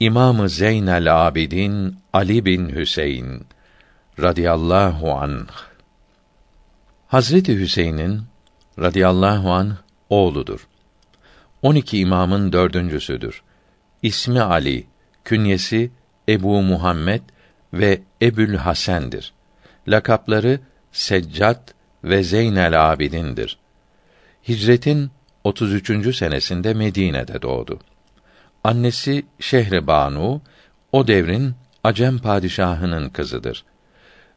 İmamı Zeynel Abidin Ali bin Hüseyin radıyallahu anh Hazreti Hüseyin'in radıyallahu anh oğludur. 12 imamın dördüncüsüdür. İsmi Ali, künyesi Ebu Muhammed ve Ebül Hasen'dir. Lakapları Seccat ve Zeynel Abidin'dir. Hicretin 33. senesinde Medine'de doğdu. Annesi Şehri Banu o devrin Acem padişahının kızıdır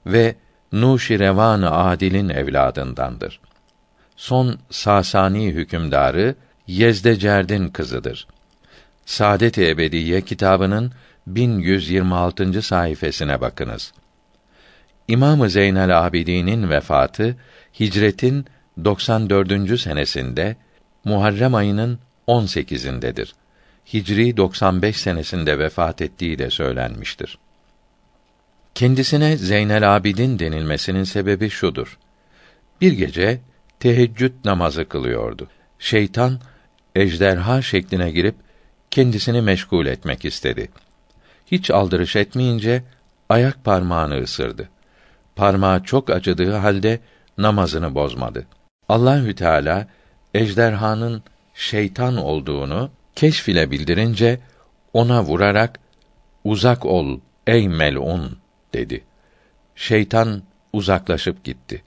ve Nuşirevan Adil'in evladındandır. Son Sasani hükümdarı Yezdecerd'in kızıdır. Saadet-i Ebediye kitabının 1126. sayfasına bakınız. İmam-ı Zeynel Abidin'in vefatı Hicretin 94. senesinde Muharrem ayının 18'indedir. Hicri 95 senesinde vefat ettiği de söylenmiştir. Kendisine Zeynel Abidin denilmesinin sebebi şudur. Bir gece teheccüd namazı kılıyordu. Şeytan ejderha şekline girip kendisini meşgul etmek istedi. Hiç aldırış etmeyince ayak parmağını ısırdı. Parmağı çok acıdığı halde namazını bozmadı. Allahü Teala ejderhanın şeytan olduğunu keşfile bildirince ona vurarak uzak ol ey melun dedi. Şeytan uzaklaşıp gitti.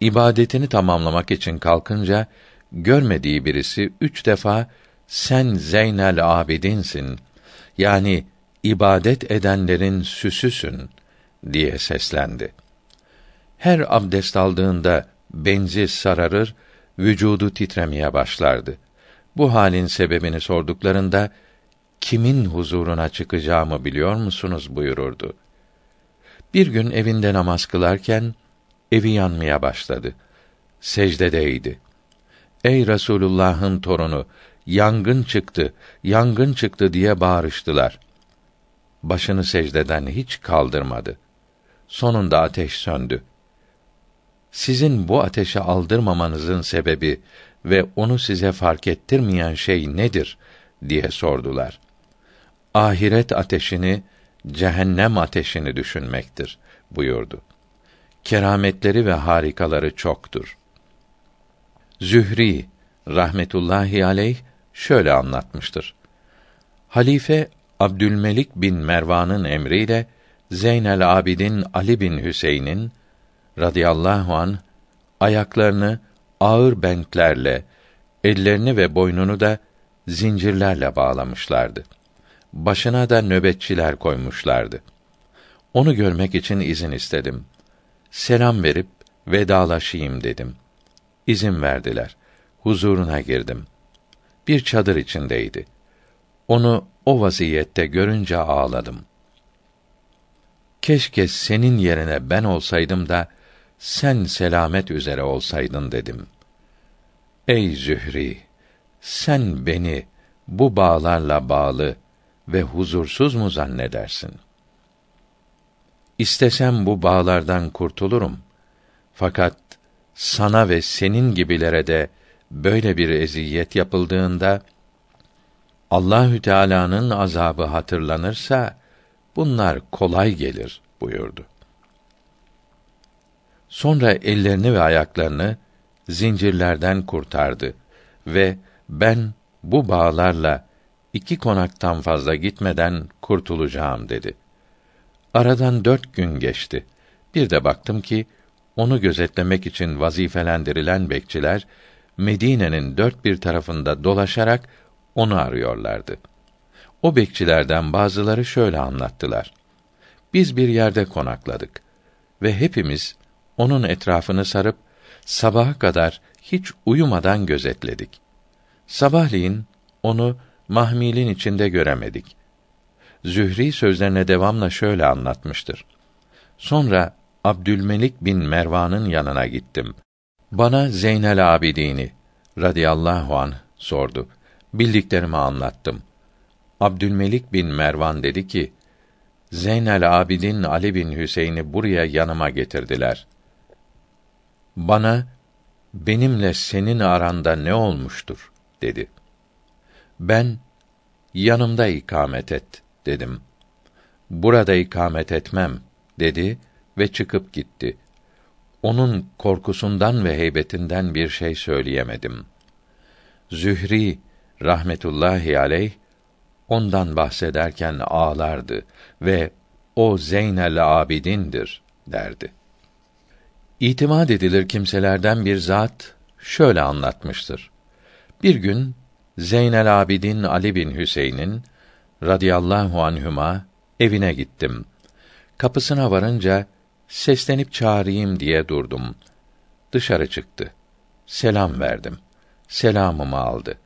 İbadetini tamamlamak için kalkınca görmediği birisi üç defa sen Zeynel Abidinsin yani ibadet edenlerin süsüsün diye seslendi. Her abdest aldığında benzi sararır, vücudu titremeye başlardı. Bu halin sebebini sorduklarında kimin huzuruna çıkacağımı biliyor musunuz buyururdu. Bir gün evinde namaz kılarken evi yanmaya başladı. Secdedeydi. Ey Resulullah'ın torunu, yangın çıktı, yangın çıktı diye bağırıştılar. Başını secdeden hiç kaldırmadı. Sonunda ateş söndü. Sizin bu ateşe aldırmamanızın sebebi ve onu size fark ettirmeyen şey nedir diye sordular. Ahiret ateşini, cehennem ateşini düşünmektir buyurdu. Kerametleri ve harikaları çoktur. Zühri rahmetullahi aleyh şöyle anlatmıştır. Halife Abdülmelik bin Mervan'ın emriyle Zeynel Abidin Ali bin Hüseyin'in radıyallahu an ayaklarını ağır benklerle, ellerini ve boynunu da zincirlerle bağlamışlardı. Başına da nöbetçiler koymuşlardı. Onu görmek için izin istedim. Selam verip vedalaşayım dedim. İzin verdiler. Huzuruna girdim. Bir çadır içindeydi. Onu o vaziyette görünce ağladım. Keşke senin yerine ben olsaydım da sen selamet üzere olsaydın dedim. Ey Zühri, sen beni bu bağlarla bağlı ve huzursuz mu zannedersin? İstesem bu bağlardan kurtulurum. Fakat sana ve senin gibilere de böyle bir eziyet yapıldığında Allahü Teala'nın azabı hatırlanırsa bunlar kolay gelir buyurdu. Sonra ellerini ve ayaklarını zincirlerden kurtardı ve ben bu bağlarla iki konaktan fazla gitmeden kurtulacağım dedi. Aradan dört gün geçti. Bir de baktım ki onu gözetlemek için vazifelendirilen bekçiler Medine'nin dört bir tarafında dolaşarak onu arıyorlardı. O bekçilerden bazıları şöyle anlattılar. Biz bir yerde konakladık ve hepimiz onun etrafını sarıp sabaha kadar hiç uyumadan gözetledik. Sabahleyin onu mahmilin içinde göremedik. Zühri sözlerine devamla şöyle anlatmıştır. Sonra Abdülmelik bin Mervan'ın yanına gittim. Bana Zeynel Abidini radıyallahu an sordu. Bildiklerimi anlattım. Abdülmelik bin Mervan dedi ki: Zeynel Abidin Ali bin Hüseyin'i buraya yanıma getirdiler. Bana benimle senin aranda ne olmuştur dedi. Ben yanımda ikamet et dedim. Burada ikamet etmem dedi ve çıkıp gitti. Onun korkusundan ve heybetinden bir şey söyleyemedim. Zühri rahmetullahi aleyh ondan bahsederken ağlardı ve o Zeynel Abidin'dir derdi. İtimat edilir kimselerden bir zat şöyle anlatmıştır. Bir gün Zeynel Abidin Ali bin Hüseyin'in radıyallahu anhüma evine gittim. Kapısına varınca seslenip çağırayım diye durdum. Dışarı çıktı. Selam verdim. Selamımı aldı.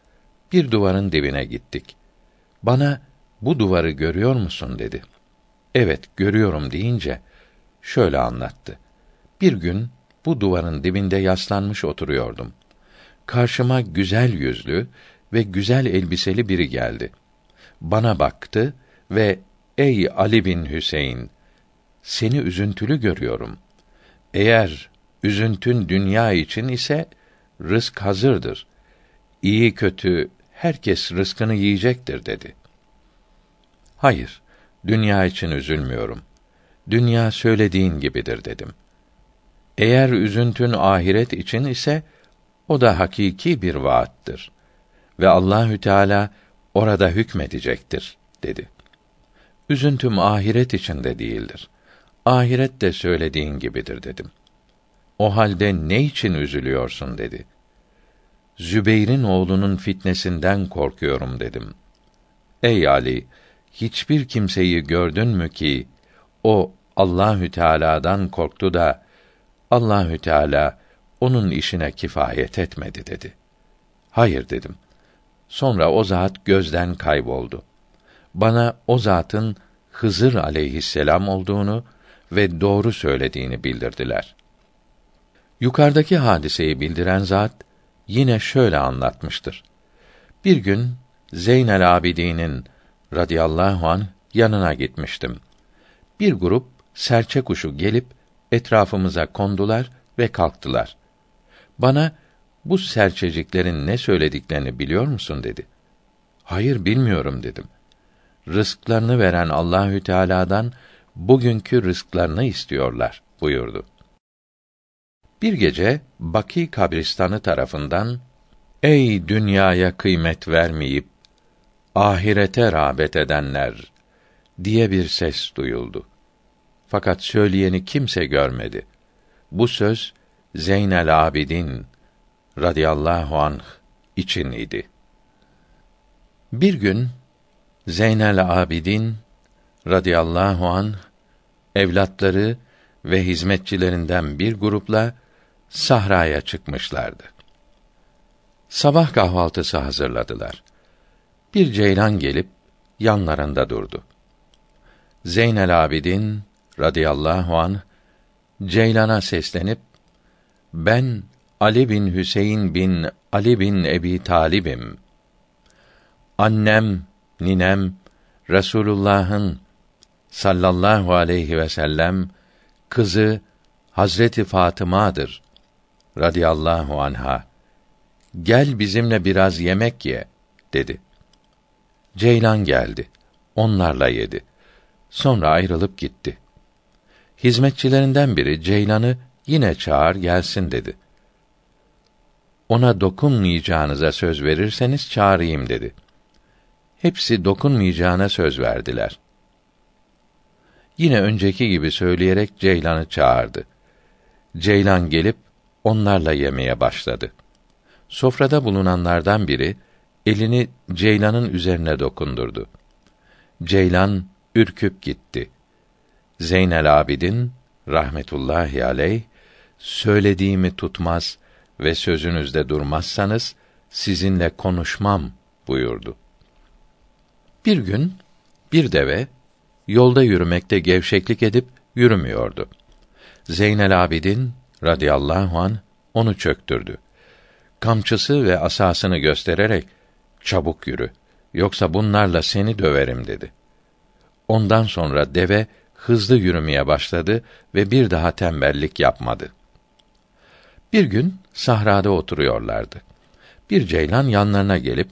Bir duvarın dibine gittik. Bana bu duvarı görüyor musun dedi. Evet, görüyorum deyince şöyle anlattı. Bir gün bu duvarın dibinde yaslanmış oturuyordum. Karşıma güzel yüzlü ve güzel elbiseli biri geldi. Bana baktı ve ey Ali bin Hüseyin seni üzüntülü görüyorum. Eğer üzüntün dünya için ise rızk hazırdır. İyi kötü herkes rızkını yiyecektir dedi. Hayır, dünya için üzülmüyorum. Dünya söylediğin gibidir dedim. Eğer üzüntün ahiret için ise o da hakiki bir vaattır ve Allahü Teala orada hükmedecektir dedi. Üzüntüm ahiret içinde değildir. Ahiret de söylediğin gibidir dedim. O halde ne için üzülüyorsun dedi. Zübeyr'in oğlunun fitnesinden korkuyorum dedim. Ey Ali, hiçbir kimseyi gördün mü ki o Allahü Teala'dan korktu da Allahü Teala onun işine kifayet etmedi dedi. Hayır dedim. Sonra o zat gözden kayboldu. Bana o zatın Hızır aleyhisselam olduğunu ve doğru söylediğini bildirdiler. Yukarıdaki hadiseyi bildiren zat yine şöyle anlatmıştır. Bir gün Zeynel Abidin'in radıyallahu an yanına gitmiştim. Bir grup serçe kuşu gelip etrafımıza kondular ve kalktılar. Bana bu serçeciklerin ne söylediklerini biliyor musun dedi. Hayır bilmiyorum dedim. Rızklarını veren Allahü Teala'dan bugünkü rızklarını istiyorlar buyurdu. Bir gece Baki kabristanı tarafından Ey dünyaya kıymet vermeyip ahirete rağbet edenler diye bir ses duyuldu. Fakat söyleyeni kimse görmedi. Bu söz Zeynel Abidin radıyallahu anh için idi. Bir gün Zeynel Abidin radıyallahu an evlatları ve hizmetçilerinden bir grupla sahraya çıkmışlardı. Sabah kahvaltısı hazırladılar. Bir ceylan gelip yanlarında durdu. Zeynel Abidin radıyallahu an ceylana seslenip ben Ali bin Hüseyin bin Ali bin Ebi Talib'im. Annem, ninem Resulullah'ın sallallahu aleyhi ve sellem kızı Hazreti Fatıma'dır radıyallahu anha. Gel bizimle biraz yemek ye dedi. Ceylan geldi. Onlarla yedi. Sonra ayrılıp gitti. Hizmetçilerinden biri Ceylan'ı yine çağır gelsin dedi. Ona dokunmayacağınıza söz verirseniz çağırayım dedi. Hepsi dokunmayacağına söz verdiler. Yine önceki gibi söyleyerek Ceylan'ı çağırdı. Ceylan gelip onlarla yemeye başladı. Sofrada bulunanlardan biri elini Ceylan'ın üzerine dokundurdu. Ceylan ürküp gitti. Zeynel Abidin rahmetullahi aleyh söylediğimi tutmaz ve sözünüzde durmazsanız sizinle konuşmam buyurdu. Bir gün bir deve yolda yürümekte gevşeklik edip yürümüyordu. Zeynel Abidin radıyallahu an onu çöktürdü. Kamçısı ve asasını göstererek çabuk yürü yoksa bunlarla seni döverim dedi. Ondan sonra deve hızlı yürümeye başladı ve bir daha tembellik yapmadı. Bir gün sahrada oturuyorlardı. Bir ceylan yanlarına gelip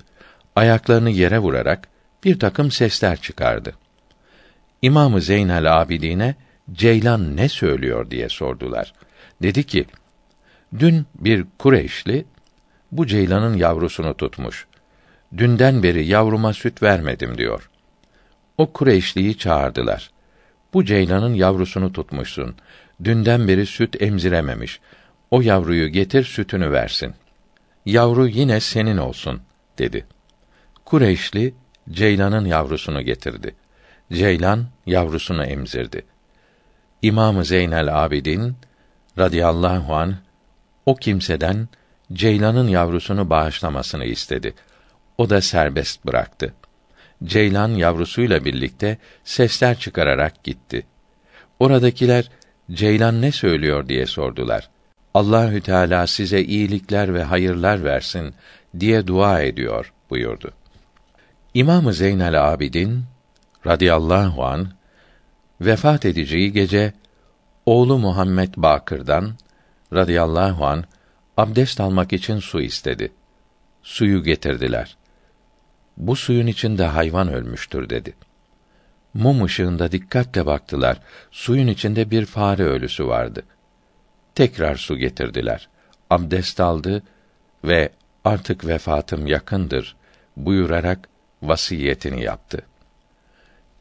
ayaklarını yere vurarak bir takım sesler çıkardı. İmamı Zeynel Abidine Ceylan ne söylüyor diye sordular. Dedi ki: Dün bir Kureyşli bu ceylanın yavrusunu tutmuş. Dünden beri yavruma süt vermedim diyor. O Kureyşliyi çağırdılar. Bu ceylanın yavrusunu tutmuşsun. Dünden beri süt emzirememiş. O yavruyu getir sütünü versin. Yavru yine senin olsun dedi. Kureyşli ceylanın yavrusunu getirdi. Ceylan yavrusunu emzirdi. İmamı Zeynel Abidin radıyallahu an o kimseden Ceylan'ın yavrusunu bağışlamasını istedi. O da serbest bıraktı. Ceylan yavrusuyla birlikte sesler çıkararak gitti. Oradakiler Ceylan ne söylüyor diye sordular. Allahü Teala size iyilikler ve hayırlar versin diye dua ediyor buyurdu. İmamı Zeynel Abidin radıyallahu an vefat edeceği gece oğlu Muhammed Bakır'dan radıyallahu an abdest almak için su istedi. Suyu getirdiler. Bu suyun içinde hayvan ölmüştür dedi. Mum ışığında dikkatle baktılar. Suyun içinde bir fare ölüsü vardı. Tekrar su getirdiler. Abdest aldı ve artık vefatım yakındır buyurarak vasiyetini yaptı.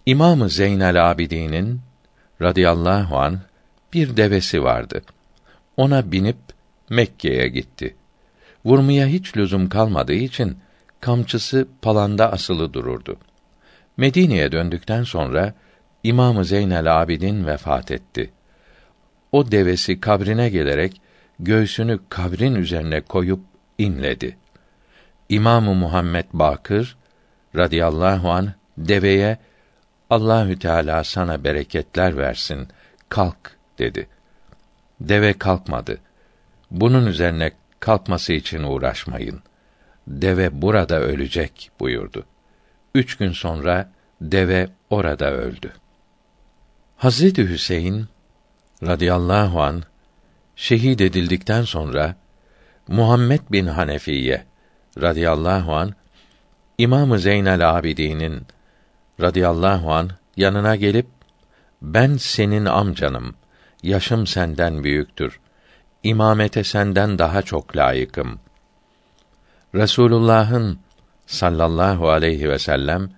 İmamı Zeynel Abidin'in radıyallahu an bir devesi vardı. Ona binip Mekke'ye gitti. Vurmaya hiç lüzum kalmadığı için kamçısı palanda asılı dururdu. Medine'ye döndükten sonra İmamı Zeynel Abidin vefat etti. O devesi kabrine gelerek göğsünü kabrin üzerine koyup inledi. İmamı Muhammed Bakır radıyallahu an deveye Allahü Teala sana bereketler versin. Kalk dedi. Deve kalkmadı. Bunun üzerine kalkması için uğraşmayın. Deve burada ölecek buyurdu. Üç gün sonra deve orada öldü. Hazreti Hüseyin radıyallahu an şehit edildikten sonra Muhammed bin Hanefiye radıyallahu an İmamı Zeynel Abidin'in radıyallahu an yanına gelip ben senin amcanım. Yaşım senden büyüktür imamete senden daha çok layıkım. Resulullah'ın sallallahu aleyhi ve sellem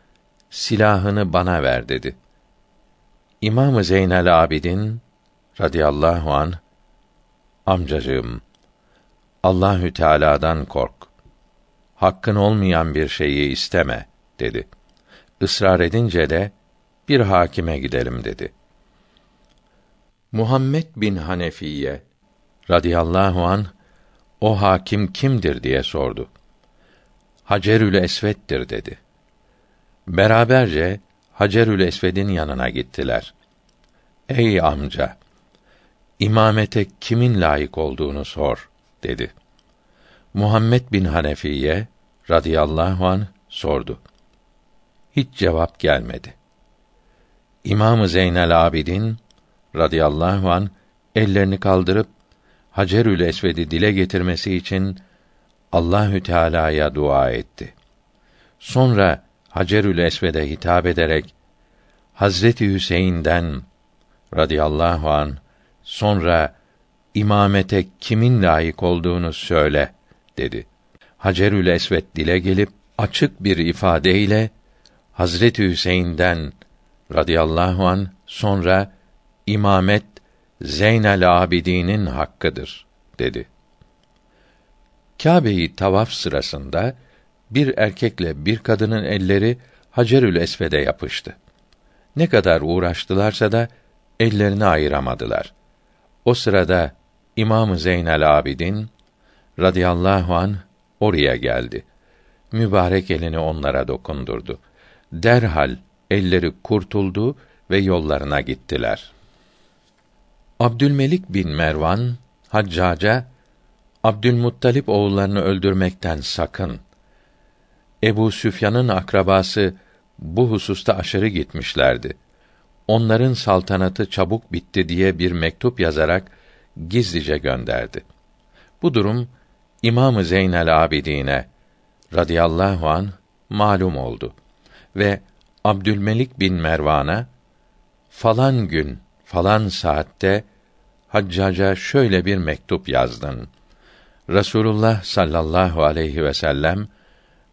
silahını bana ver dedi. İmamı Zeynel Abidin radıyallahu an amcacığım Allahü Teala'dan kork. Hakkın olmayan bir şeyi isteme dedi. Israr edince de bir hakime gidelim dedi. Muhammed bin Hanefiye radıyallahu an o hakim kimdir diye sordu. Hacerül Esved'dir dedi. Beraberce Hacerül Esved'in yanına gittiler. Ey amca, imamete kimin layık olduğunu sor dedi. Muhammed bin Hanefiye radıyallahu an sordu. Hiç cevap gelmedi. İmamı Zeynel Abidin radıyallahu an ellerini kaldırıp Hacerül Esved'i dile getirmesi için Allahü Teala'ya dua etti. Sonra Hacerül Esved'e hitap ederek Hazreti Hüseyin'den radıyallahu an sonra imamete kimin layık olduğunu söyle dedi. Hacerül Esved dile gelip açık bir ifadeyle Hazreti Hüseyin'den radıyallahu an sonra imamet Zeynel Abidin'in hakkıdır dedi. Kâbe'yi tavaf sırasında bir erkekle bir kadının elleri Hacerül Esved'e yapıştı. Ne kadar uğraştılarsa da ellerini ayıramadılar. O sırada İmam Zeynel Abidin radıyallahu an oraya geldi. Mübarek elini onlara dokundurdu. Derhal elleri kurtuldu ve yollarına gittiler. Abdülmelik bin Mervan Haccaca Abdülmuttalip oğullarını öldürmekten sakın. Ebu Süfyan'ın akrabası bu hususta aşırı gitmişlerdi. Onların saltanatı çabuk bitti diye bir mektup yazarak gizlice gönderdi. Bu durum İmamı Zeynel Abidine radıyallahu an malum oldu ve Abdülmelik bin Mervan'a falan gün falan saatte Haccaca şöyle bir mektup yazdın. Resulullah sallallahu aleyhi ve sellem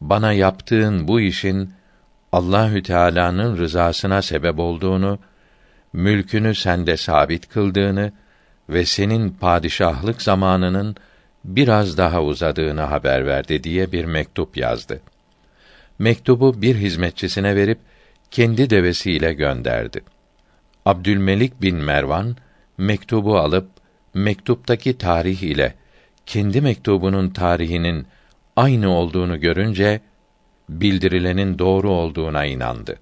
bana yaptığın bu işin Allahü Teala'nın rızasına sebep olduğunu, mülkünü sende sabit kıldığını ve senin padişahlık zamanının biraz daha uzadığını haber verdi diye bir mektup yazdı. Mektubu bir hizmetçisine verip kendi devesiyle gönderdi. Abdülmelik bin Mervan mektubu alıp mektuptaki tarih ile kendi mektubunun tarihinin aynı olduğunu görünce bildirilenin doğru olduğuna inandı.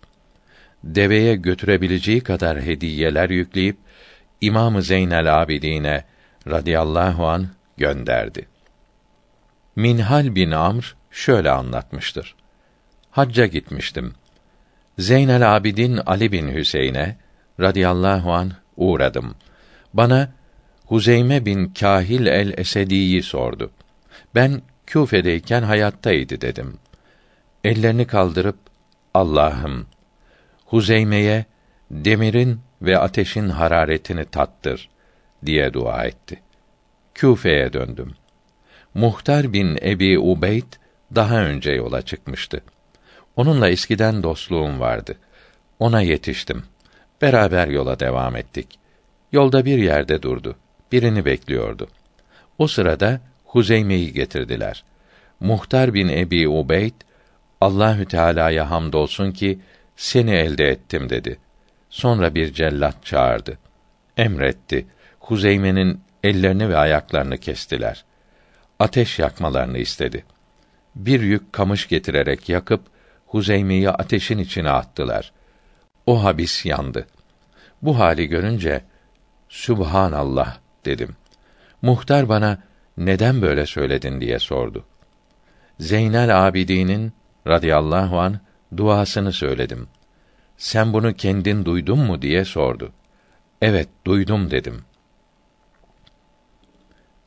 Deveye götürebileceği kadar hediyeler yükleyip İmam Zeynel Abidine radıyallahu an gönderdi. Minhal bin Amr şöyle anlatmıştır. Hacca gitmiştim. Zeynel Abidin Ali bin Hüseyin'e radıyallahu an uğradım. Bana Huzeyme bin Kahil el Esedi'yi sordu. Ben Küfe'deyken hayattaydı dedim. Ellerini kaldırıp Allah'ım Huzeyme'ye demirin ve ateşin hararetini tattır diye dua etti. Küfe'ye döndüm. Muhtar bin Ebi Ubeyd daha önce yola çıkmıştı. Onunla eskiden dostluğum vardı. Ona yetiştim. Beraber yola devam ettik. Yolda bir yerde durdu. Birini bekliyordu. O sırada Huzeyme'yi getirdiler. Muhtar bin Ebi Ubeyd Allahü Teala'ya hamdolsun ki seni elde ettim dedi. Sonra bir cellat çağırdı. Emretti. Huzeyme'nin ellerini ve ayaklarını kestiler. Ateş yakmalarını istedi. Bir yük kamış getirerek yakıp Huzeyme'yi ateşin içine attılar. O habis yandı. Bu hali görünce Sübhanallah dedim. Muhtar bana neden böyle söyledin diye sordu. Zeynel Abidin'in radıyallahu an duasını söyledim. Sen bunu kendin duydun mu diye sordu. Evet, duydum dedim.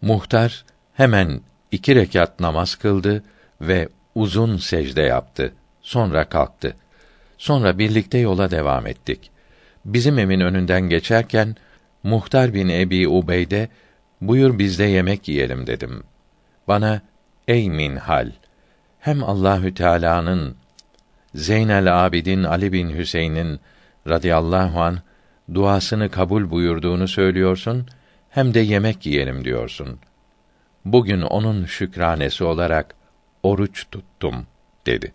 Muhtar hemen iki rekat namaz kıldı ve uzun secde yaptı. Sonra kalktı. Sonra birlikte yola devam ettik. Bizim evin önünden geçerken Muhtar bin Ebi Ubeyde buyur bizde yemek yiyelim dedim. Bana ey minhal hem Allahü Teala'nın Zeynel Abidin Ali bin Hüseyin'in radıyallahu an duasını kabul buyurduğunu söylüyorsun hem de yemek yiyelim diyorsun. Bugün onun şükranesi olarak oruç tuttum dedi.